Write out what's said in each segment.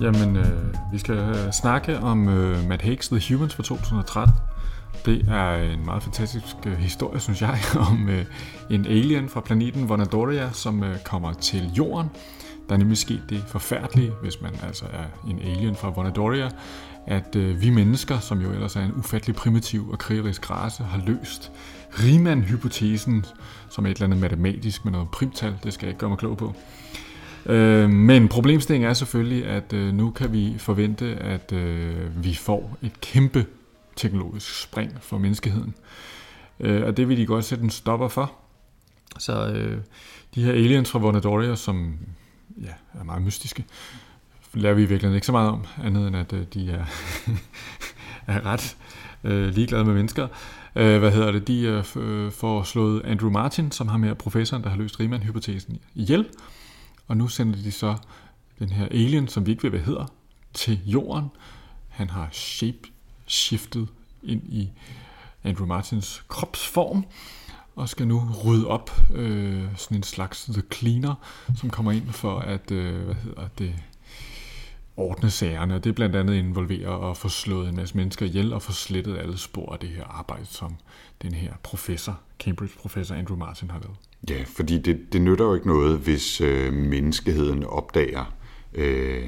Jamen, øh, vi skal øh, snakke om øh, Matt Haig's The Humans fra 2013. Det er en meget fantastisk øh, historie, synes jeg, om øh, en alien fra planeten Vonadoria, som øh, kommer til jorden. Der er nemlig sket det forfærdelige, hvis man altså er en alien fra Vonadoria, at øh, vi mennesker, som jo ellers er en ufattelig primitiv og krigerisk race, har løst Riemann-hypotesen, som er et eller andet matematisk med noget primtal, det skal jeg ikke gøre mig klog på. Øh, men problemstillingen er selvfølgelig, at øh, nu kan vi forvente, at øh, vi får et kæmpe teknologisk spring for menneskeheden. Øh, og det vil de godt sætte en stopper for. Så øh, de her aliens fra Vonadoria, som ja, er meget mystiske, lærer vi i virkeligheden ikke så meget om, andet end at øh, de er, er ret øh, ligeglade med mennesker. Øh, hvad hedder det? De øh, øh får slået Andrew Martin, som har med professoren, der har løst Riemann-hypotesen, ihjel. Og nu sender de så den her alien, som vi ikke ved, hvad hedder, til jorden. Han har shape-shiftet ind i Andrew Martins kropsform, og skal nu rydde op øh, sådan en slags The Cleaner, som kommer ind for at, øh, hvad hedder det, ordne sagerne, og det blandt andet involverer at få slået en masse mennesker ihjel og få slettet alle spor af det her arbejde, som den her professor, Cambridge-professor Andrew Martin har lavet. Ja, fordi det, det nytter jo ikke noget, hvis øh, menneskeheden opdager, øh,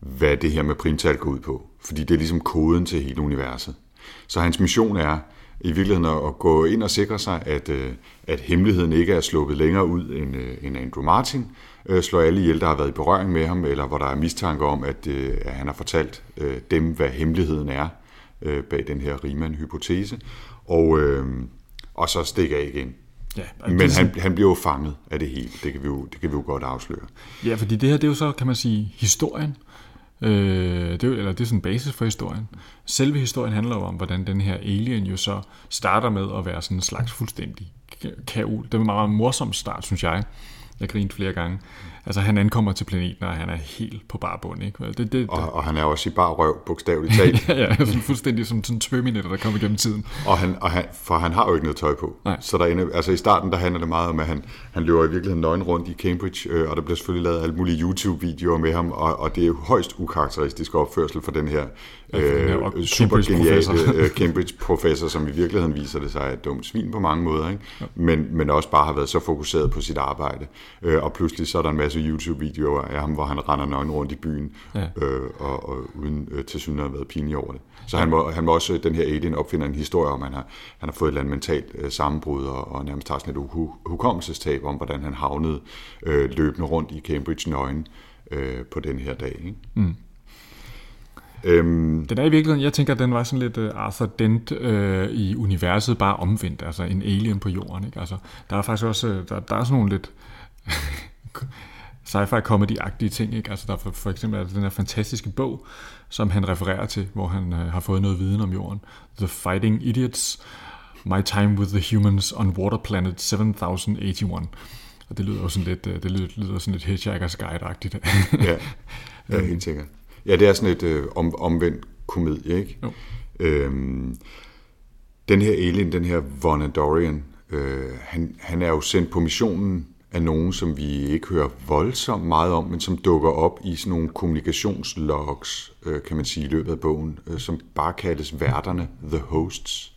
hvad det her med primtal går ud på. Fordi det er ligesom koden til hele universet. Så hans mission er i virkeligheden at gå ind og sikre sig, at, øh, at hemmeligheden ikke er sluppet længere ud end, øh, end Andrew Martin, øh, slår alle ihjel, der har været i berøring med ham, eller hvor der er mistanke om, at, øh, at han har fortalt øh, dem, hvad hemmeligheden er øh, bag den her Riemann-hypotese, og, øh, og så stikke af igen. Ja, Men det er han, han bliver jo fanget af det hele. Det kan vi jo, det kan vi jo godt afsløre. Ja, fordi det her, det er jo så, kan man sige, historien. Øh, det er eller det er sådan basis for historien. Selve historien handler jo om, hvordan den her alien jo så starter med at være sådan en slags fuldstændig ka- kaol. Det er en meget, meget morsom start, synes jeg. Jeg grinte flere gange. Altså, han ankommer til planeten, og han er helt på bar bund, ikke? Det, det, Og, og han er også i bar røv, bogstaveligt talt. ja, ja, sådan fuldstændig som sådan en Terminator, der kommer gennem tiden. og han, og han, for han har jo ikke noget tøj på. Nej. Så derinde, altså i starten, der handler det meget om, at han, han løber i virkeligheden nøgen rundt i Cambridge, øh, og der bliver selvfølgelig lavet alle mulige YouTube-videoer med ham, og, og det er jo højst ukarakteristisk opførsel for den her, Ja, for den her øh, super Cambridge-professor. geniale øh, Cambridge-professor, som i virkeligheden viser det sig er et dumt svin på mange måder, ikke? Men, men også bare har været så fokuseret på sit arbejde. Øh, og pludselig så er der en masse YouTube-videoer af ham, hvor han render nøgen rundt i byen, Ja. øh, og, og uden øh, til synligheden at have været pinlig over det. Så han må, han må også, den her alien opfinder en historie om, at han har, han har fået et eller andet mentalt øh, sammenbrud, og, og nærmest har sådan et hu- hukommelsestab om, hvordan han havnede øh, løbende rundt i Cambridge nøgen øh, på den her dag. Ikke? Mm. Øhm, Den er i virkeligheden, jeg tænker, at den var sådan lidt uh, Arthur Dent uh, i universet, bare omvendt, altså en alien på jorden. Ikke? Altså, der er faktisk også, øh, der, der er sådan nogle lidt sci-fi comedy-agtige ting. Ikke? Altså, der er for, for eksempel er der den her fantastiske bog, som han refererer til, hvor han uh, har fået noget viden om jorden. The Fighting Idiots, My Time with the Humans on Water Planet 7081. Og det lyder jo sådan lidt, uh, det lyder, lyder sådan lidt Hitchhiker's Guide-agtigt. ja, ja, helt sikkert. Ja, det er sådan et øh, om, omvendt komedie, ikke? Jo. Øhm, den her alien, den her Vonadorian, øh, han, han er jo sendt på missionen af nogen, som vi ikke hører voldsomt meget om, men som dukker op i sådan nogle kommunikationslogs, øh, kan man sige, i løbet af bogen, øh, som bare kaldes værterne, the hosts,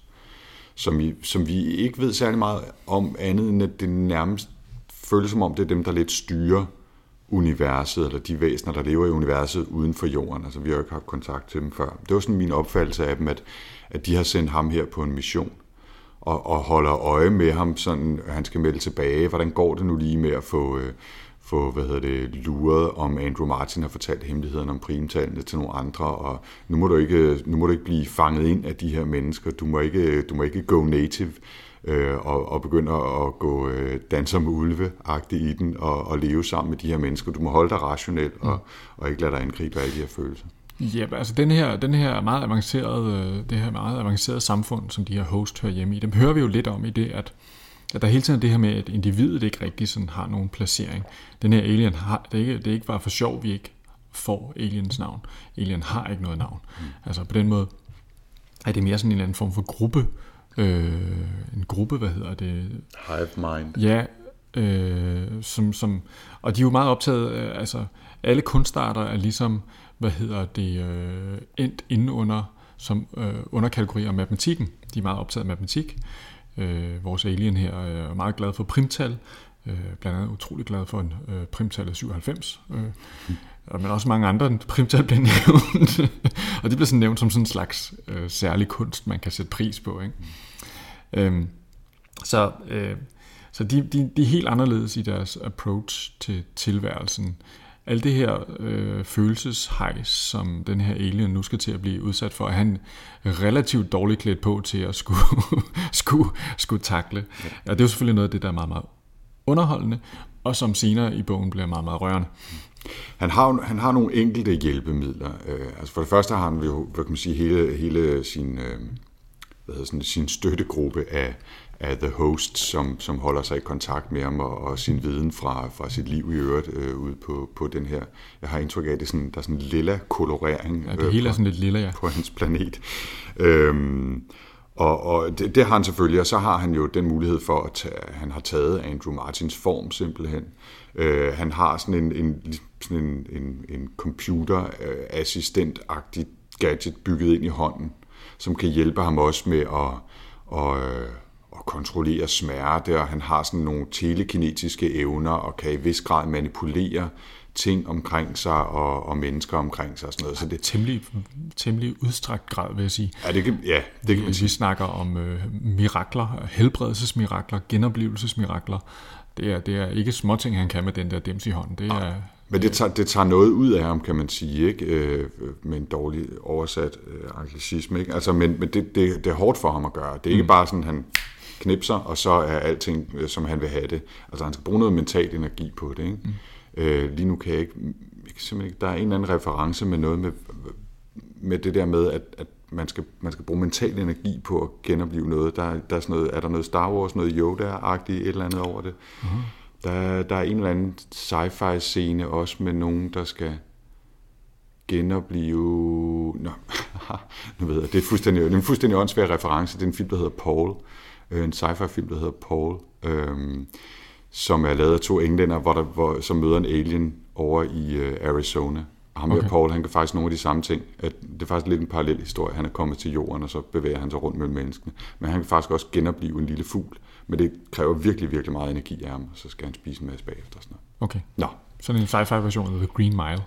som vi, som vi ikke ved særlig meget om andet, end at det nærmest føles som om, det er dem, der lidt styrer universet, eller de væsener, der lever i universet uden for jorden. Altså, vi har jo ikke haft kontakt til dem før. Det var sådan min opfattelse af dem, at, at de har sendt ham her på en mission, og, og holder øje med ham, sådan han skal melde tilbage. Hvordan går det nu lige med at få, øh, få hvad hedder det, luret, om Andrew Martin har fortalt hemmeligheden om primtallene til nogle andre, og nu må, du ikke, nu må du ikke blive fanget ind af de her mennesker. Du må ikke, du må ikke go native øh, og, og begynde at gå øh, danser med ulve i den, og, og leve sammen med de her mennesker. Du må holde dig rationel, og, og ikke lade dig angribe af alle de her følelser. Ja, altså den her, den her meget avancerede, det her meget avancerede samfund, som de her host hører hjemme i, dem hører vi jo lidt om i det, at, at der hele tiden er det her med, at individet ikke rigtig sådan har nogen placering. Den her alien har, det er ikke, det er ikke bare for sjov, vi ikke får aliens navn. Alien har ikke noget navn. Mm. Altså på den måde er det mere sådan en eller anden form for gruppe, øh, en gruppe, hvad hedder det? Hive mind. Ja, øh, som, som, og de er jo meget optaget, øh, altså alle kunstarter er ligesom, hvad hedder det, øh, endt inde under, som øh, underkategorier af matematikken. De er meget optaget af matematik. Øh, vores alien her er meget glad for primtal, øh, blandt andet utrolig glad for en øh, primtal 97. Øh, men også mange andre primtal bliver nævnt. og det bliver sådan nævnt som sådan en slags øh, særlig kunst, man kan sætte pris på. Ikke? Mm. Øhm, så øh, så de, de, de er helt anderledes i deres approach til tilværelsen. Alt det her øh, følelseshejs, som den her alien nu skal til at blive udsat for, er han relativt dårligt klædt på til at skulle, skulle, skulle takle. Ja. Og det er jo selvfølgelig noget af det, der er meget, meget underholdende, og som senere i bogen bliver meget, meget rørende. Han har, han har nogle enkelte hjælpemidler. Øh, altså for det første har han jo, hvad kan man sige, hele, hele sin, øh, hvad hedder sådan, sin støttegruppe af, af The Host, som, som holder sig i kontakt med ham og, og sin viden fra, fra sit liv i øvrigt øh, ude på, på den her. Jeg har indtryk af, at det er sådan, der er sådan en lilla kolorering ja, det hele er sådan lidt lilla, ja. på hans planet. Øhm, og, og det, det har han selvfølgelig, og så har han jo den mulighed for, at tage, han har taget Andrew Martins form simpelthen. Øh, han har sådan en, en, sådan en, en, en computerassistent-agtig gadget bygget ind i hånden, som kan hjælpe ham også med at, at, at kontrollere smerte, og han har sådan nogle telekinetiske evner og kan i vis grad manipulere ting omkring sig og, og mennesker omkring sig og sådan noget. Så det temmelig, temmelig udstrakt grad, vil jeg sige. Ja, det kan, ja, det kan man sige. Vi snakker om øh, mirakler, helbredelsesmirakler, genoplevelsesmirakler. Det er, det er ikke småting, han kan med den der dims i hånden. Det er, men det tager, det tager noget ud af ham, kan man sige, ikke? Øh, med en dårlig oversat øh, anglicisme. Ikke? Altså, men men det, det, det er hårdt for ham at gøre. Det er ikke mm. bare sådan, han knipser, og så er alting, øh, som han vil have det. Altså, han skal bruge noget mental energi på det. Ikke? Mm. Øh, lige nu kan jeg ikke, jeg kan simpelthen ikke... Der er en eller anden reference med noget med, med det der med, at, at man skal, man skal bruge mental energi på at genopleve noget. Der, der er, sådan noget, er der noget Star Wars, noget Yoda-agtigt, et eller andet over det. Mm-hmm. Der, der er en eller anden sci-fi scene også med nogen, der skal genopleve... Nå, nu ved jeg, det er fuldstændig, det er en fuldstændig åndssvær reference. Det er en film, der hedder Paul. Øh, en sci-fi film, der hedder Paul. Øhm, som er lavet af to englænder, hvor der, hvor, som møder en alien over i øh, Arizona. Og ham okay. Paul, han kan faktisk nogle af de samme ting. At det er faktisk lidt en parallel historie. Han er kommet til jorden, og så bevæger han sig rundt mellem menneskene. Men han kan faktisk også genopleve en lille fugl. Men det kræver virkelig, virkelig meget energi af ham, og så skal han spise en masse bagefter. Sådan noget. Okay. Nå. Sådan en sci-fi version af The Green Mile.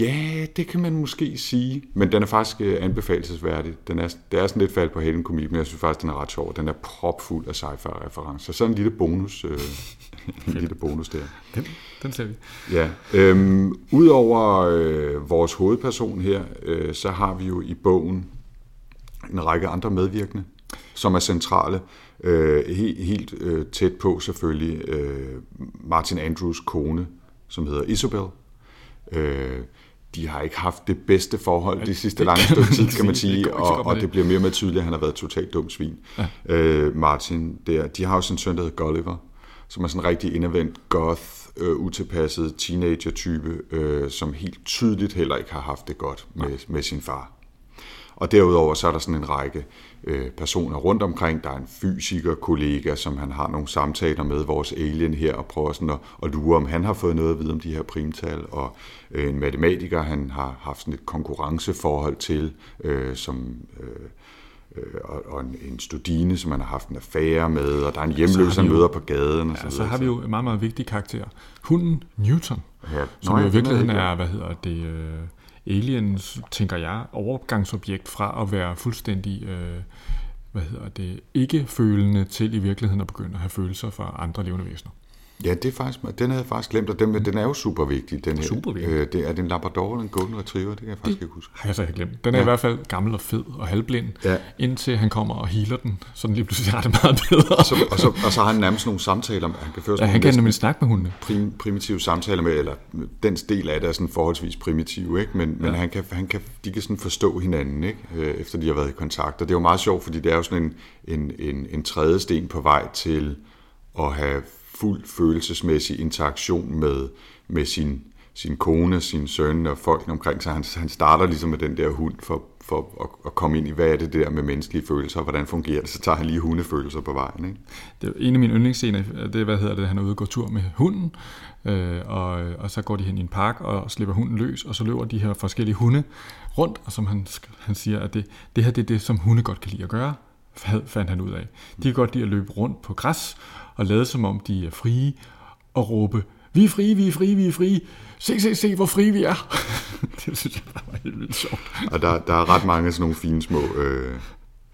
Ja, det kan man måske sige. Men den er faktisk uh, anbefalesværdig. Den er, det er sådan lidt fald på hælen komik, men jeg synes faktisk, den er ret sjov. Den er propfuld af sci-fi referencer. Så en lille bonus, uh, en lille bonus der. Den, den ser vi. Ja. Øhm, Udover øh, vores hovedperson her, øh, så har vi jo i bogen en række andre medvirkende, som er centrale. Øh, helt helt øh, tæt på selvfølgelig øh, Martin Andrews kone, som hedder Isabel. Øh, de har ikke haft det bedste forhold de sidste lange stykke tid, kan man sige, og, og det bliver mere og mere tydeligt, at han har været totalt dum svin. Ja. Øh, Martin, der, de har jo sådan en søn, der hedder Gulliver, som er sådan en rigtig indadvendt goth, øh, utilpasset teenager-type, øh, som helt tydeligt heller ikke har haft det godt med, med sin far. Og derudover så er der sådan en række øh, personer rundt omkring. Der er en fysiker kollega, som han har nogle samtaler med vores alien her, og prøver sådan at, at lure, om han har fået noget at vide om de her primtal. Og øh, en matematiker, han har haft sådan et konkurrenceforhold til, øh, som... Øh, øh og, og en, en studine, som man har haft en affære med, og der er en hjemløs, han møder på gaden. Og så, så har vi jo en meget, meget vigtig karakter. Hunden Newton, ja, som jo i virkeligheden er, hvad hedder det, øh, aliens, tænker jeg, overgangsobjekt fra at være fuldstændig øh, hvad hedder det, ikke følende til i virkeligheden at begynde at have følelser for andre levende væsener. Ja, det er faktisk, den havde jeg faktisk glemt, og den, den er jo super vigtig. Den her. Super vigtig. Øh, det, er det en Labrador eller en Golden Retriever? Det kan jeg faktisk ikke huske. Har jeg så ikke glemt. Den er ja. i hvert fald gammel og fed og halvblind, Ja. indtil han kommer og healer den, så den lige pludselig har det meget bedre. Og så, og, så, og så har han nærmest nogle samtaler, han kan føre ja, han kan nemlig snakke med hundene. prim, primitive samtaler med, eller den del af det er sådan forholdsvis primitiv, ikke? men, men han kan, han kan, de kan sådan forstå hinanden, ikke? Øh, efter de har været i kontakt. Og det er jo meget sjovt, fordi det er jo sådan en, en, en, en tredje sten på vej til at have fuld følelsesmæssig interaktion med, med sin, sin kone, sin søn og folk omkring sig. Han, han starter ligesom med den der hund for, for at, at komme ind i, hvad er det der med menneskelige følelser, og hvordan fungerer det. Så tager han lige hundefølelser på vejen. Ikke? Det er en af mine yndlingsscener, det er, hvad hedder det, han er ude og gå tur med hunden, øh, og, og så går de hen i en park og slipper hunden løs, og så løber de her forskellige hunde rundt, og som han, han siger, at det, det her det er det, som hunde godt kan lide at gøre, fandt han ud af. De kan godt lide at løbe rundt på græs, og lade som om de er frie, og råbe, vi er frie, vi er frie, vi er frie, se, se, se, hvor frie vi er. det synes jeg bare var helt vildt sjovt. Og der, der er ret mange sådan nogle fine små, øh,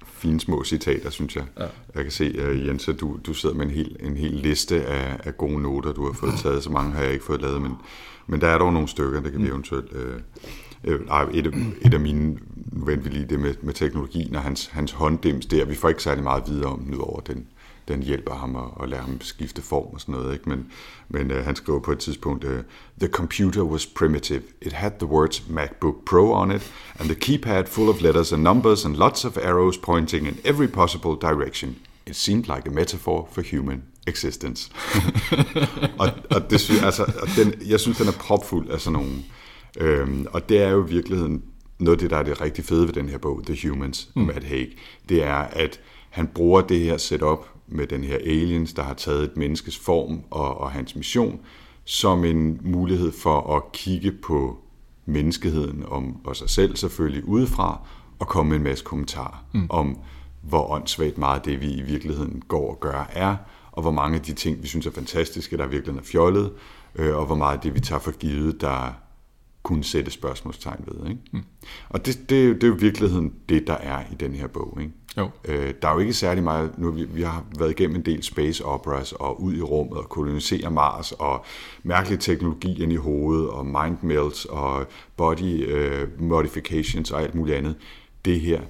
fine små citater, synes jeg. Ja. Jeg kan se, uh, Jens, at du, du sidder med en hel, en hel liste af, af gode noter, du har fået taget. Så mange har jeg ikke fået lavet, men, men der er dog nogle stykker, det kan vi eventuelt... Øh, øh, ej, et, af, et af mine, nu vendte vi lige det med, med teknologien og hans, hans hånddims der, vi får ikke særlig meget videre om den, udover den, den hjælper ham at, at lære ham skifte form og sådan noget. Ikke? Men, men uh, han skriver på et tidspunkt, uh, The computer was primitive. It had the words MacBook Pro on it, and the keypad full of letters and numbers and lots of arrows pointing in every possible direction. It seemed like a metaphor for human existence. og, og det altså, og den, jeg synes, den er propfuld af sådan nogle. Øhm, og det er jo i virkeligheden noget af det, der er det rigtig fede ved den her bog, The Humans, mm. Matt Haig. Det er, at han bruger det her setup med den her aliens, der har taget et menneskes form og, og hans mission, som en mulighed for at kigge på menneskeheden om, og sig selv selvfølgelig udefra, og komme med en masse kommentarer mm. om, hvor åndssvagt meget det, vi i virkeligheden går og gør, er, og hvor mange af de ting, vi synes er fantastiske, der virkelig er fjollet, øh, og hvor meget af det, vi tager for givet, der kunne sætte spørgsmålstegn ved. Ikke? Mm. Og det, det, er det er jo i virkeligheden det, der er i den her bog. Ikke? Jo. Øh, der er jo ikke særlig meget, nu vi, vi har været igennem en del space operas, og ud i rummet, og kolonisere Mars, og mærkelig teknologi ind i hovedet, og mind melts, og body øh, modifications, og alt muligt andet. Det her,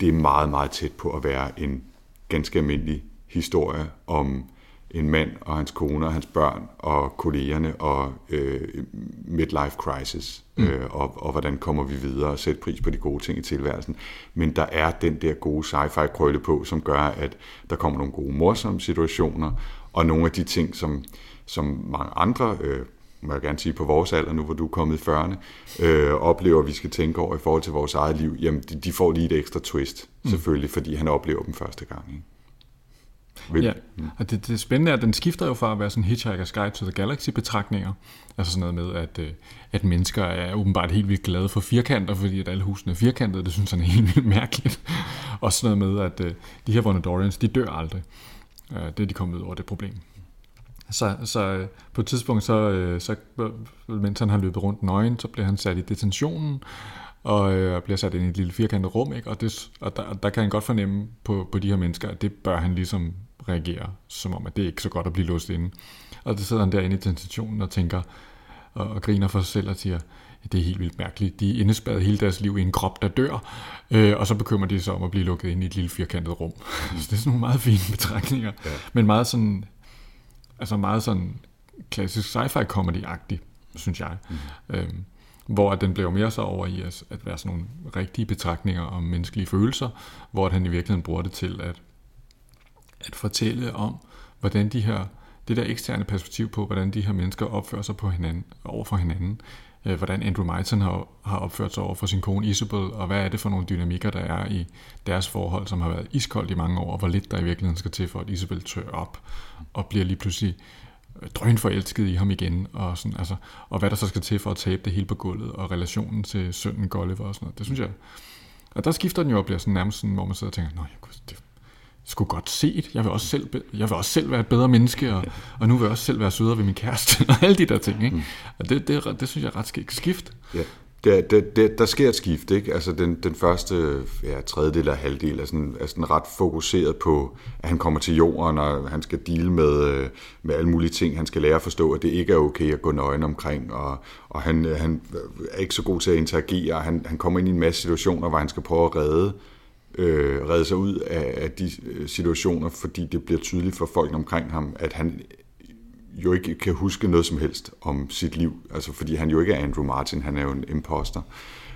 det er meget, meget tæt på at være en ganske almindelig historie om en mand og hans kone og hans børn og kollegerne og øh, midlife crisis mm. øh, og, og hvordan kommer vi videre og sætte pris på de gode ting i tilværelsen. Men der er den der gode sci-fi krølle på, som gør, at der kommer nogle gode morsomme situationer og nogle af de ting, som, som mange andre, øh, må jeg gerne sige på vores alder, nu hvor du er kommet i 40'erne, øh, oplever, at vi skal tænke over i forhold til vores eget liv, jamen de, de får lige et ekstra twist, mm. selvfølgelig, fordi han oplever dem første gang. Ikke? Vil, Ja, og det, det spændende er, at den skifter jo fra at være sådan Hitchhiker's Guide to the Galaxy betragtninger, altså sådan noget med, at, øh, at mennesker er åbenbart helt vildt glade for firkanter, fordi at alle husene er firkantede, det synes han er helt vildt mærkeligt. Og sådan noget med, at øh, de her Vonadorians, de dør aldrig. Øh, Det er de kommet ud over det problem. Så, så på et tidspunkt, så, så, mens han har løbet rundt nøgen, så bliver han sat i detentionen, og øh, bliver sat ind i et lille firkantet rum, ikke? og, det, og der, der kan han godt fornemme på, på de her mennesker, at det bør han ligesom reagere, som om, at det er ikke så godt at blive låst inde. Og så sidder han derinde i detentionen og tænker, og, og griner for sig selv og siger, det er helt vildt mærkeligt. De er indespærret hele deres liv i en krop, der dør, øh, og så bekymrer de sig om at blive lukket ind i et lille firkantet rum. så det er sådan nogle meget fine betragtninger, ja. men meget sådan, altså meget sådan klassisk sci-fi comedy-agtig, synes jeg. Mm. Øhm, hvor den bliver mere så over i at, at være sådan nogle rigtige betragtninger om menneskelige følelser, hvor at han i virkeligheden bruger det til at, at fortælle om, hvordan de her, det der eksterne perspektiv på, hvordan de her mennesker opfører sig på hinanden, over for hinanden, øh, hvordan Andrew Myton har, har opført sig over for sin kone Isabel, og hvad er det for nogle dynamikker, der er i deres forhold, som har været iskoldt i mange år, og hvor lidt der i virkeligheden skal til for, at Isabel tør op, og bliver lige pludselig øh, drønforelsket i ham igen, og, sådan, altså, og hvad der så skal til for at tabe det hele på gulvet, og relationen til sønnen Gulliver og sådan noget. Det synes jeg, og der skifter den jo og bliver sådan nærmest sådan, hvor man sidder og tænker, nej, det sgu godt set. Jeg vil også selv, jeg vil også selv være et bedre menneske, og, og nu vil jeg også selv være sødere ved min kæreste, og alle de der ting. Ikke? Og det, det, ret- det synes jeg er ret skægt skift. Ja. der, der, der, der sker et skift, ikke? Altså den, den første ja, tredjedel og halvdel er sådan, er sådan ret fokuseret på, at han kommer til jorden, og han skal deal med, øh, med alle mulige ting. Han skal lære at forstå, at det ikke er okay at gå nøgen omkring, og, og han, han er ikke så god til at interagere. Han, han kommer ind i en masse situationer, hvor han skal prøve at redde, øh, redde sig ud af, af de øh, situationer, fordi det bliver tydeligt for folk omkring ham, at han jo ikke kan huske noget som helst om sit liv, altså fordi han jo ikke er Andrew Martin, han er jo en imposter.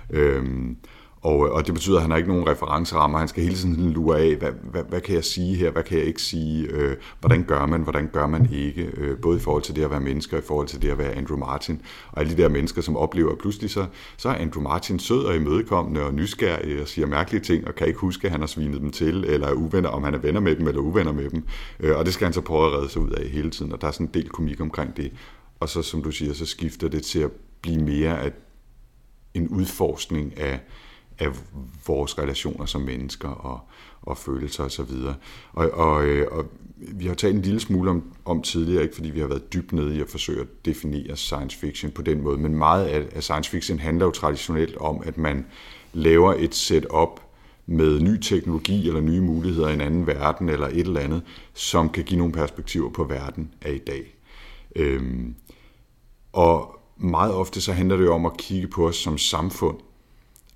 Øhm, og, øh, og det betyder, at han har ikke nogen referencerammer. Han skal hele tiden lure af, hvad, hvad, hvad kan jeg sige her, hvad kan jeg ikke sige, øh, hvordan gør man, hvordan gør man ikke, øh, både i forhold til det at være mennesker, og i forhold til det at være Andrew Martin, og alle de der mennesker, som oplever, at pludselig så, så er Andrew Martin sød og imødekommende og nysgerrig og siger mærkelige ting, og kan ikke huske, at han har svinet dem til, eller er uvenner, om han er venner med dem, eller uvenner med dem. Øh, og det skal han så prøve at redde sig ud af hele tiden, og der er sådan en del komik omkring det. Og så, som du siger, så skifter det til at blive mere af en udforskning af, af vores relationer som mennesker og, og følelser osv. Og, og, og, og vi har talt en lille smule om, om tidligere, ikke fordi vi har været dybt nede i at forsøge at definere science fiction på den måde, men meget af, af science fiction handler jo traditionelt om, at man laver et setup med ny teknologi eller nye muligheder i en anden verden eller et eller andet, som kan give nogle perspektiver på verden af i dag. Øhm, og meget ofte så handler det jo om at kigge på os som samfund.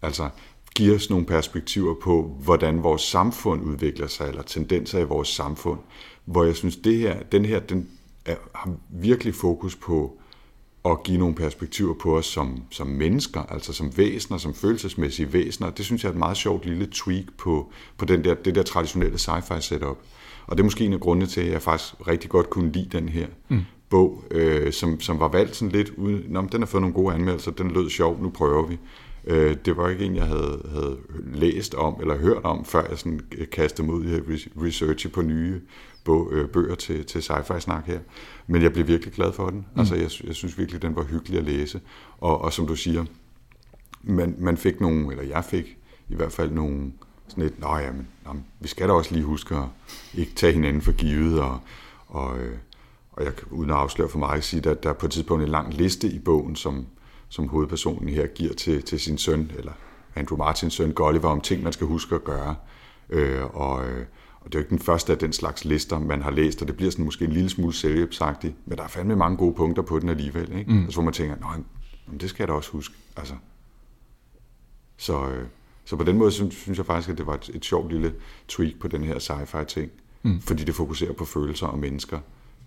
Altså, give os nogle perspektiver på, hvordan vores samfund udvikler sig, eller tendenser i vores samfund, hvor jeg synes, det her, den her den er, har virkelig fokus på at give nogle perspektiver på os som, som mennesker, altså som væsener, som følelsesmæssige væsener. Det synes jeg er et meget sjovt lille tweak på, på den der, det der traditionelle sci-fi setup. Og det er måske en af grundene til, at jeg faktisk rigtig godt kunne lide den her mm. bog, øh, som, som var valgt sådan lidt uden, Nå, den har fået nogle gode anmeldelser, den lød sjov, nu prøver vi. Øh, det var ikke en, jeg havde, havde læst om eller hørt om, før jeg sådan kastede mig ud i research på nye øh, bøger til, til sci-fi-snak her. Men jeg blev virkelig glad for den. Mm. Altså, jeg, jeg synes virkelig, den var hyggelig at læse. Og, og som du siger, man, man fik nogle, eller jeg fik i hvert fald nogle, sådan et, nej, jamen, jamen, vi skal da også lige huske at ikke tage hinanden for givet, og, og, øh, og jeg uden at afsløre for mig, sige, at der er på et tidspunkt en lang liste i bogen, som, som hovedpersonen her giver til, til sin søn, eller Andrew Martins søn Gulliver, om ting, man skal huske at gøre. Øh, og, øh, og det er jo ikke den første af den slags lister, man har læst, og det bliver sådan måske en lille smule selvhjælpsagtigt, men der er fandme mange gode punkter på den alligevel, ikke? Mm. Altså, hvor man tænker, nej, det skal jeg da også huske. Altså. Så, øh, så på den måde synes, synes jeg faktisk, at det var et, et sjovt lille tweak på den her sci-fi ting, mm. fordi det fokuserer på følelser og mennesker,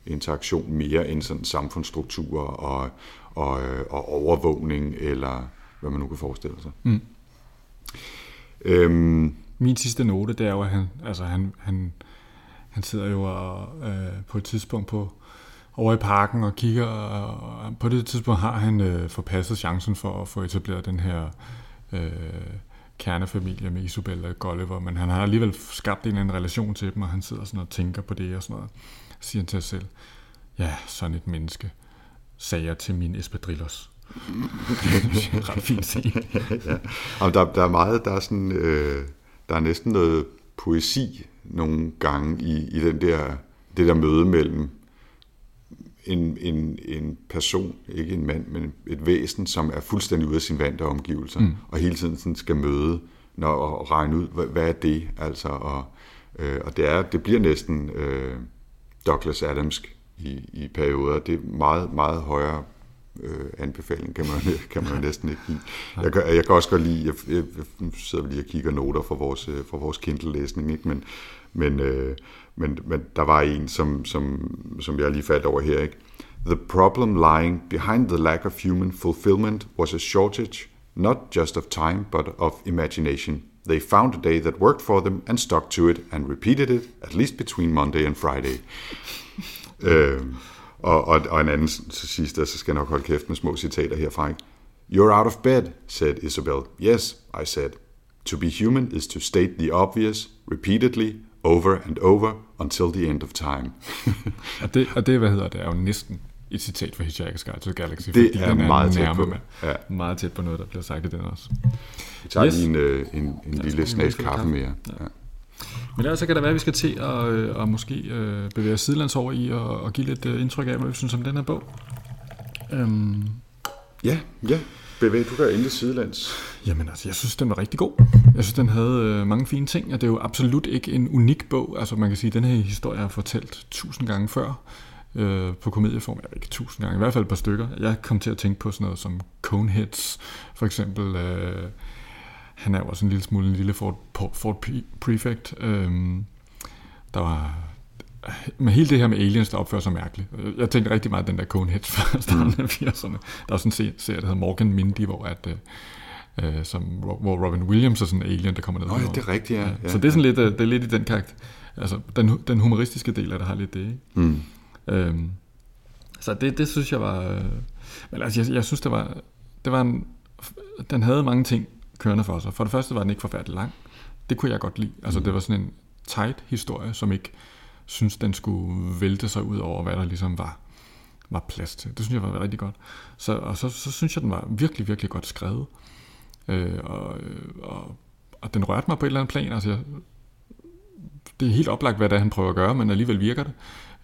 interaktion mere end sådan samfundsstrukturer og, og, øh, og overvågning, eller hvad man nu kan forestille sig. Mm. Øhm, Min sidste note, det er jo, at han, altså han, han, han sidder jo og, øh, på et tidspunkt på over i parken og kigger, og på det tidspunkt har han øh, forpasset chancen for at få etableret den her øh, kernefamilie med Isabella og Gulliver, men han har alligevel skabt en eller anden relation til dem, og han sidder sådan og tænker på det og sådan noget. Siger han til sig selv, ja, sådan et menneske sagde jeg til min espadrillos. ret fint scene. ja. Og der, der er meget, der er sådan, øh, der er næsten noget poesi nogle gange i, i den der, det der møde mellem en, en, en person, ikke en mand, men et væsen, som er fuldstændig ude af sin vante omgivelser, mm. og hele tiden sådan skal møde når, og regne ud, hvad, hvad er det, altså, og, øh, og det, er, det bliver næsten øh, Douglas Adamsk i, i perioder. Det er meget, meget højere øh, anbefaling, kan man, kan man næsten ikke give. Jeg kan, jeg kan også godt lide, jeg, jeg, jeg sidder lige og kigger noter fra vores, øh, fra vores Kindle-læsning, ikke? Men, men, øh, men, men der var en, som, som, som jeg lige faldt over her. Ikke? The problem lying behind the lack of human fulfillment was a shortage, not just of time, but of imagination. They found a day that worked for them and stuck to it and repeated it, at least between Monday and Friday. øh, og, og, og en anden til sidst, så skal jeg nok holde kæft med små citater herfra. You're out of bed, said Isabel. Yes, I said. To be human is to state the obvious repeatedly, over and over, until the end of time. og, det, og det, hvad hedder det, er jo næsten et citat fra Hitchhiker's Guide to the Galaxy. Det er, er meget tæt på. Ja. Meget tæt på noget, der bliver sagt i den også. Vi tager yes. lige en, øh, en, en lille snags kaffe mere. Ja. Men ellers så kan det være, at vi skal til at, øh, at måske øh, bevæge os sidelands over i og, og give lidt øh, indtryk af, hvad vi synes om den her bog. Øhm. Ja, ja. bevæg du gør endelig sidelands? Jamen altså, jeg synes, den var rigtig god. Jeg synes, den havde øh, mange fine ting, og det er jo absolut ikke en unik bog. Altså man kan sige, at den her historie har fortalt tusind gange før øh, på komedieform. Jeg ikke tusind gange, i hvert fald et par stykker. Jeg kom til at tænke på sådan noget som Coneheads, for eksempel. Øh, han er jo også en lille smule en lille Ford, Ford Prefect. Øh, der var med hele det her med aliens, der opfører sig mærkeligt. Jeg tænkte rigtig meget den der Coneheads fra starten af 80'erne. Der er også en serie, der hedder Morgan Mindy, hvor at, øh, øh som, hvor Robin Williams er sådan en alien, der kommer ned. Nå ja, det er rigtigt, ja. ja. Så det er sådan lidt, øh, det er lidt i den karakter. Altså, den, den humoristiske del af det har lidt det, ikke? Mm. Øhm, så det, det synes jeg var... Øh, men altså, jeg, jeg synes, det var... Det var en, den havde mange ting kørende for sig. For det første var den ikke forfærdelig lang. Det kunne jeg godt lide. Altså, mm. det var sådan en tight historie, som ikke synes, den skulle vælte sig ud over, hvad der ligesom var, var plads til. Det synes jeg var rigtig godt. Så, og så, så synes jeg, den var virkelig, virkelig godt skrevet. Øh, og, og, og den rørte mig på et eller andet plan. Altså, jeg, det er helt oplagt, hvad det er, han prøver at gøre, men alligevel virker det.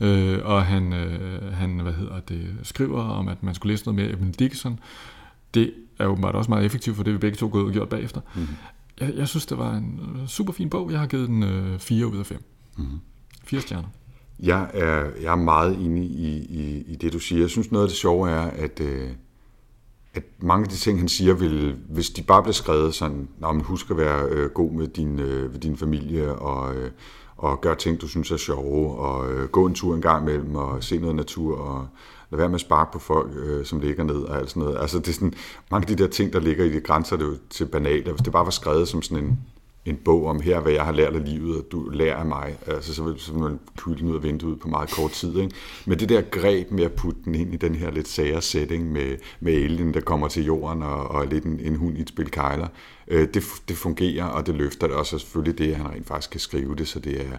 Øh, og han, øh, han hvad hedder det, skriver om, at man skulle læse noget mere Evan Dickinson. Det er åbenbart også meget effektivt, for det vi begge to gået og gjort bagefter. Mm-hmm. Jeg, jeg synes, det var en super fin bog. Jeg har givet den øh, 4 ud af 5. Mm-hmm. Fire stjerner. Jeg er, jeg er meget enig i, i, i det, du siger. Jeg synes, noget af det sjove er, at, øh, at mange af de ting, han siger, vil, hvis de bare bliver skrevet sådan, når man husker at være øh, god med din, øh, med din familie, og, øh, og gøre ting, du synes er sjove, og øh, gå en tur en gang imellem, og se noget natur, og lad være med at sparke på folk, øh, som ligger ned, og alt sådan noget. Altså, det er sådan, mange af de der ting, der ligger i de grænser, det er jo til banalt. Hvis det bare var skrevet som sådan en, en bog om her, hvad jeg har lært af livet, og du lærer af mig, altså, så vil, så vil man kylde ud af vinduet på meget kort tid. Ikke? Men det der greb med at putte den ind i den her lidt sære setting med, med alien, der kommer til jorden og, og lidt en, en hund i et spil kejler, øh, det, det fungerer, og det løfter det, og så selvfølgelig det, at han rent faktisk kan skrive det, så det er,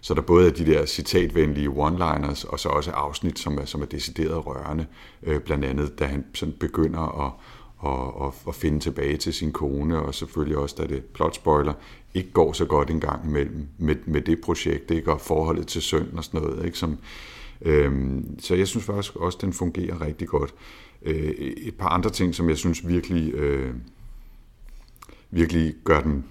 så der både er de der citatvenlige one-liners, og så også afsnit, som er, som er decideret rørende. Øh, blandt andet, da han sådan begynder at, og, og, og finde tilbage til sin kone, og selvfølgelig også, da det plot spoiler, ikke går så godt en gang imellem med, med det projekt, ikke? og forholdet til søn og sådan noget. Ikke? Som, øhm, så jeg synes faktisk også, den fungerer rigtig godt. Øh, et par andre ting, som jeg synes virkelig, øh, virkelig gør den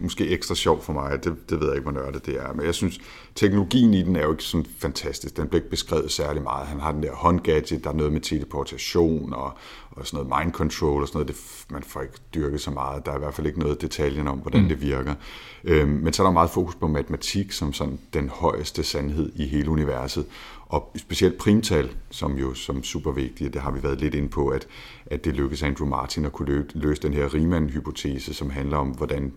måske ekstra sjov for mig. Det, det ved jeg ikke, hvor nørdet det er. Men jeg synes, teknologien i den er jo ikke sådan fantastisk. Den bliver ikke beskrevet særlig meget. Han har den der håndgadget, der er noget med teleportation og, og sådan noget mind control og sådan noget. Det, man får ikke dyrket så meget. Der er i hvert fald ikke noget detaljen om, hvordan mm. det virker. Øhm, men så er der meget fokus på matematik som sådan den højeste sandhed i hele universet. Og specielt primtal, som jo som super vigtigt, det har vi været lidt inde på, at, at det lykkedes Andrew Martin at kunne løse den her Riemann-hypotese, som handler om, hvordan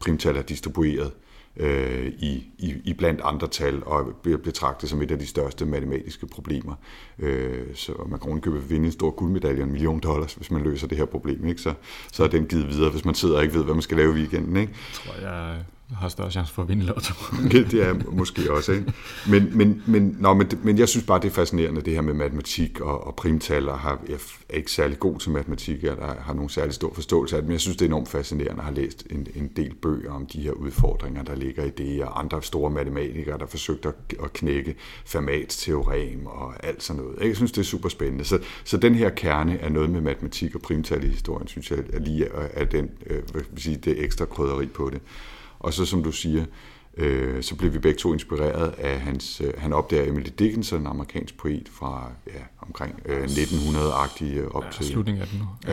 primtal er distribueret øh, i, i, i blandt andre tal og bliver betragtet som et af de største matematiske problemer. Øh, så man kan købe vinde en stor guldmedalje en million dollars, hvis man løser det her problem. Ikke? Så, så er den givet videre, hvis man sidder og ikke ved, hvad man skal lave i weekenden. Ikke? Jeg tror, jeg har større chance for at vinde lotto. det er måske også, ikke? Men, men, men, nå, men, men jeg synes bare, det er fascinerende, det her med matematik og, og primtal, og har, jeg er ikke særlig god til matematik, jeg har, har nogen særlig stor forståelse af det, men jeg synes, det er enormt fascinerende at have læst en, en del bøger om de her udfordringer, der ligger i det, og andre store matematikere, der forsøgte at, at knække Fermats teorem og alt sådan noget. Jeg synes, det er super spændende. Så, så den her kerne er noget med matematik og primtal i historien, synes jeg er lige er den, øh, hvad sige, det ekstra krydderi på det. Og så som du siger, øh, så blev vi begge to inspireret af hans, øh, han opdager Emily Dickinson, en amerikansk poet fra ja, omkring øh, 1900-agtige op ja, til... slutningen af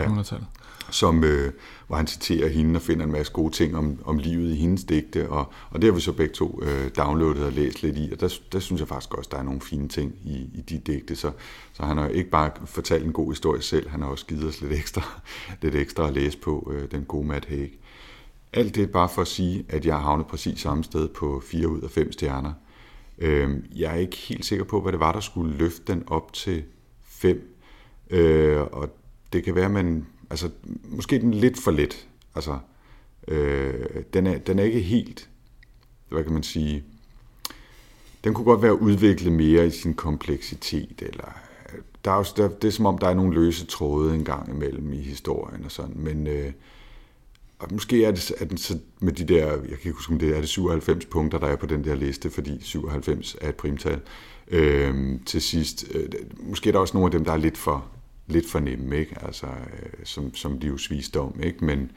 1800-tallet. Ja, som, øh, hvor han citerer hende og finder en masse gode ting om, om livet i hendes digte, og, og det har vi så begge to øh, downloadet og læst lidt i, og der, der synes jeg faktisk også, der er nogle fine ting i, i de digte, så, så han har ikke bare fortalt en god historie selv, han har også givet os lidt ekstra, lidt ekstra at læse på, øh, den gode Matt Haig. Alt det er bare for at sige, at jeg har havnet præcis samme sted på 4 ud af 5 stjerner. Øhm, jeg er ikke helt sikker på, hvad det var, der skulle løfte den op til 5. Øh, og det kan være, at man... Altså, måske den lidt for let. Altså, øh, den, er, den er ikke helt... Hvad kan man sige? Den kunne godt være udviklet mere i sin kompleksitet, eller der er jo, der, det er som om, der er nogle løse tråde en gang imellem i historien og sådan, men øh, og måske er det, er den så med de der, jeg kan ikke huske, om det er det 97 punkter, der er på den der liste, fordi 97 er et primtal. Øhm, til sidst, øh, måske er der også nogle af dem, der er lidt for, lidt for nemme, ikke? Altså, øh, som, som livsvisdom, ikke? Men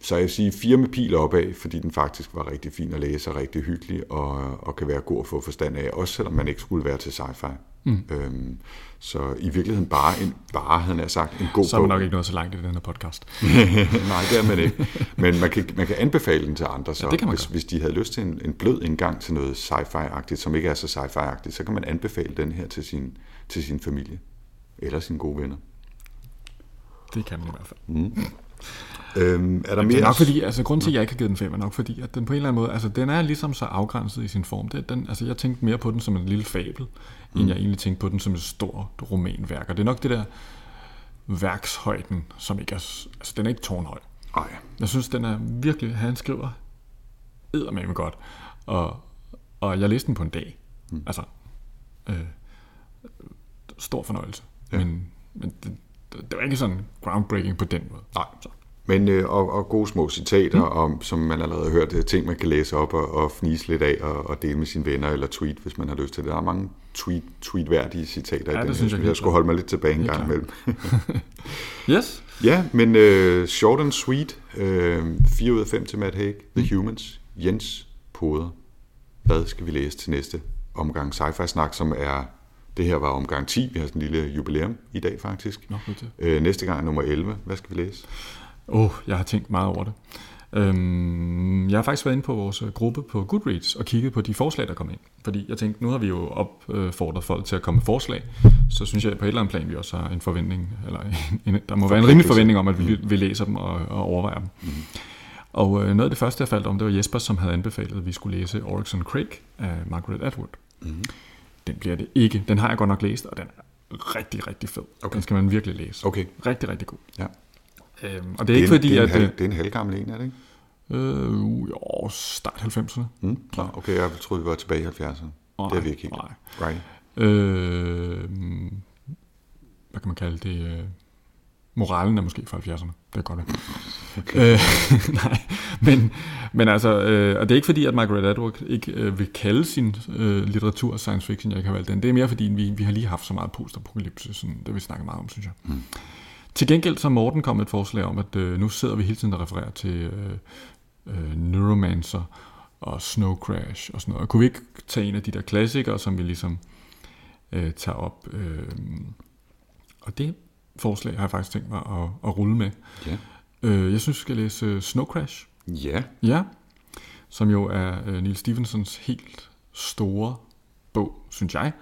så jeg vil sige fire med pil opad, fordi den faktisk var rigtig fin at læse og rigtig hyggelig, og, og kan være god at få forstand af, også selvom man ikke skulle være til sci-fi. Mm. Øhm, så i virkeligheden bare en, bare havde jeg sagt, en god Så er man bog. nok ikke nået så langt i den her podcast. Nej, det er man ikke. Men man kan, man kan anbefale den til andre, så Ja, det kan man hvis, hvis de havde lyst til en, en blød indgang til noget sci-fi-agtigt, som ikke er så sci-fi-agtigt, så kan man anbefale den her til sin, til sin familie eller sine gode venner. Det kan man i hvert fald. Øhm, er der Det mere? er nok fordi, altså grund til, at jeg ikke har givet den fem, er nok fordi, at den på en eller anden måde, altså den er ligesom så afgrænset i sin form. Det, den, altså jeg tænkte mere på den som en lille fabel, mm. end jeg egentlig tænkte på den som et stort romanværk. Og det er nok det der værkshøjden, som ikke er, altså den er ikke tårnhøj. Ej, Jeg synes, den er virkelig, han skriver eddermame godt. Og, og jeg læste den på en dag. Mm. Altså, øh, stor fornøjelse. Ja. Men, men det, det, var ikke sådan groundbreaking på den måde. nej. Så. Men, øh, og, og gode små citater, mm. om, som man allerede har hørt, øh, ting man kan læse op og, og fnise lidt af og, og dele med sine venner eller tweet, hvis man har lyst til det. Der er mange tweet, tweetværdige citater Ja, i det den. synes jeg jeg, jeg skulle holde mig lidt tilbage en gang imellem. Yes. Ja, men øh, short and sweet. Øh, 4 ud af 5 til Matt Haig. The Humans. Jens Poder. Hvad skal vi læse til næste omgang sci-fi snak, som er... Det her var omgang 10. Vi har sådan en lille jubilæum i dag, faktisk. Nå. Øh, næste gang er nummer 11. Hvad skal vi læse? Åh, oh, jeg har tænkt meget over det. Øhm, jeg har faktisk været inde på vores gruppe på Goodreads og kigget på de forslag, der kom ind. Fordi jeg tænkte, nu har vi jo opfordret folk til at komme med forslag. Så synes jeg på et eller andet plan, vi også har en forventning, eller en, en, der må være en rimelig forventning om, at vi, vi læser dem og, og overvejer dem. Mm. Og øh, noget af det første, jeg faldt om, det var Jesper, som havde anbefalet, at vi skulle læse Oryx and Craig af Margaret Atwood. Mm. Den bliver det ikke. Den har jeg godt nok læst, og den er rigtig, rigtig fed. Okay. Den skal man virkelig læse. Okay. Rigtig, rigtig god. Ja. Øhm, og det er ikke fordi, det er at... halv, øh, det er en halvgammel en, er det ikke? Øh, jo, start 90'erne. Mm? Nå, okay, jeg troede, vi var tilbage i 70'erne. Det er vi ikke helt. Nej. Right. Øh, hvad kan man kalde det? Moralen er måske fra 70'erne. Det er godt. Okay. Øh, nej, men, men altså, øh, og det er ikke fordi, at Margaret Atwood ikke øh, vil kalde sin øh, litteratur science fiction, jeg ikke har valgt den. Det er mere fordi, vi, vi har lige haft så meget postapokalypse, sådan, det vi snakket meget om, synes jeg. Mm. Til gengæld så er Morten kommet et forslag om, at øh, nu sidder vi hele tiden og refererer til øh, øh, Neuromancer og Snow Crash og sådan noget. Kunne vi ikke tage en af de der klassikere, som vi ligesom øh, tager op? Øh, og det forslag har jeg faktisk tænkt mig at, at rulle med. Ja. Øh, jeg synes, vi skal læse øh, Snow Crash. Ja. Ja, som jo er øh, Neil Stephensons helt store bog, synes jeg.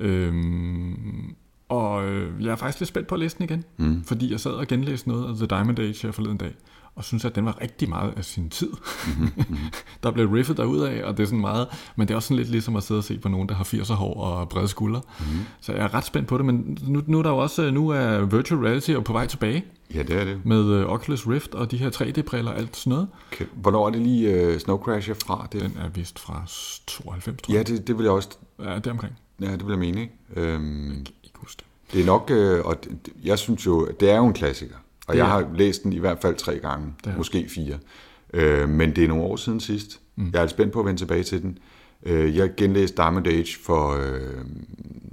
Øhm, og øh, jeg er faktisk lidt spændt på at læse den igen, mm. fordi jeg sad og genlæste noget af The Diamond Age her forleden dag, og synes, at den var rigtig meget af sin tid. Mm-hmm. der blev riffet derudad, og det er sådan meget, men det er også sådan lidt ligesom at sidde og se på nogen, der har 80'er hår og brede skuldre. Mm-hmm. Så jeg er ret spændt på det, men nu, nu er der jo også, nu er virtual reality jo på vej tilbage Ja, det er det. med øh, Oculus Rift og de her 3D-briller og alt sådan noget. Okay. Hvornår er det lige uh, Snow Crash er fra? Det, Den er vist fra 92, tror ja, jeg. det, det vil jeg også... Ja, det omkring. Ja, det vil jeg mene, ikke? Øhm, Jeg kan ikke huske det. Det er nok, øh, og det- jeg synes jo, det er jo en klassiker. Og Det jeg er- har læst den i hvert fald tre gange, Det er- måske fire. Øh, men det er nogle år siden sidst. Mm. Jeg er spændt på at vende tilbage til den. Øh, jeg genlæste Diamond Age, for, øh,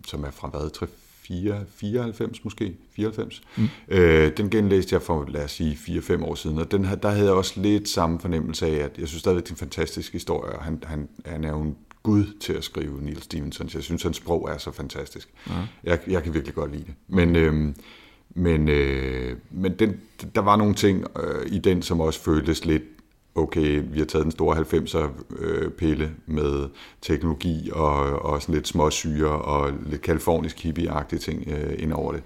som er fra hvad, 3, 4, 94 måske, 94. Mm. Øh, den genlæste jeg for, lad os sige, 4-5 år siden, og den, der havde jeg også lidt samme fornemmelse af, at jeg synes stadigvæk, det er en fantastisk historie, og han, han, han er jo en gud til at skrive Neil Stevenson, jeg synes, hans sprog er så fantastisk. Ja. Jeg, jeg kan virkelig godt lide det. Men, øhm, men, øh, men den, der var nogle ting øh, i den, som også føltes lidt, okay, vi har taget den store 90'er øh, pille med teknologi og, og sådan lidt småsyre og lidt kalifornisk hippie-agtige ting øh, ind over det.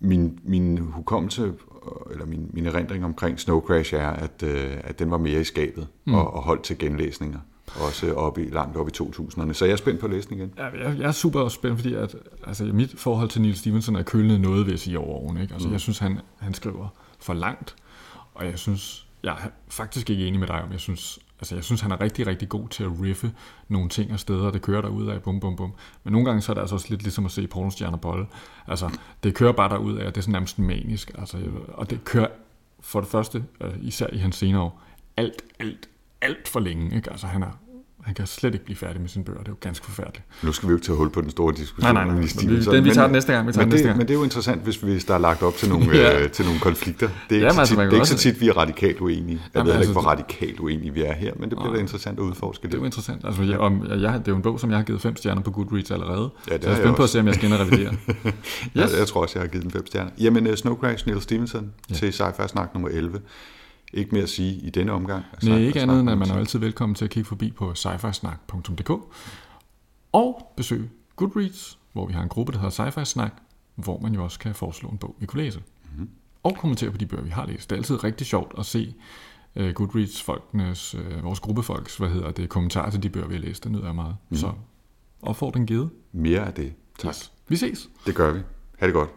Min, min hukommelse, øh, eller min, min erindring omkring Snow Crash er, at, øh, at den var mere i skabet mm. og, og holdt til genlæsninger. Også op i, langt op i 2000'erne. Så jeg er spændt på at læse den igen. Ja, jeg, jeg er super spændt, fordi at, altså, mit forhold til Neil Stevenson er kølende noget, vil jeg sige, over årene. Ikke? Altså, mm. Jeg synes, han, han skriver for langt, og jeg synes, jeg er faktisk ikke enig med dig om, jeg synes, altså, jeg synes, han er rigtig, rigtig god til at riffe nogle ting og steder, det kører derud af, bum, bum, bum. Men nogle gange så er det altså også lidt ligesom at se pornostjerner bolle. Altså, det kører bare derud af, og det er sådan nærmest manisk. Altså, og det kører for det første, øh, især i hans senere år, alt, alt, alt for længe. Ikke? Altså, han er Han kan slet ikke blive færdig med sine bøger. Det er jo ganske forfærdeligt. Nu skal vi jo ikke tage hul på den store diskussion. Nej, nej, nej. Vi- den, vi tager den næste gang. Vi tager Men den næste det, gang. men det er jo interessant, hvis, hvis der er lagt op til nogle, Ja. øh, til nogle konflikter. Det er ikke, Jamen, så, altså, tit, det er ikke så tit, vi er radikalt uenige. Jeg Jamen, ved heller ikke, altså, hvor det- radikalt uenige vi er her, men det bliver da interessant at udforske Det er jo det. interessant. Altså, jeg, om, jeg, det er jo en bog, som jeg har givet fem stjerner på Goodreads allerede. Ja, det så jeg er spændt på at se, om jeg skal ind og revidere. Jeg, Yes. jeg tror også, jeg har givet den fem stjerner. Jamen, uh, Snow Crash, Neil Stevenson Ja. til Sci-Fi Snak nummer 11. Ikke mere at sige i denne omgang. Nej, ikke andet end, at man er 10. altid velkommen til at kigge forbi på sci-fi-snak.dk og besøge Goodreads, hvor vi har en gruppe, der hedder Sci-Fi Snak, hvor man jo også kan foreslå en bog, vi kunne læse. Mm-hmm. Og kommentere på de bøger, vi har læst. Det er altid rigtig sjovt at se uh, Goodreads-folkenes, uh, vores gruppefolks, hvad hedder det, kommentarer til de bøger, vi har læst. Det nyder jeg meget. Mm. Så opfordring givet. Mere af det. Tak. Vi ses. Det gør vi. Ha' det godt.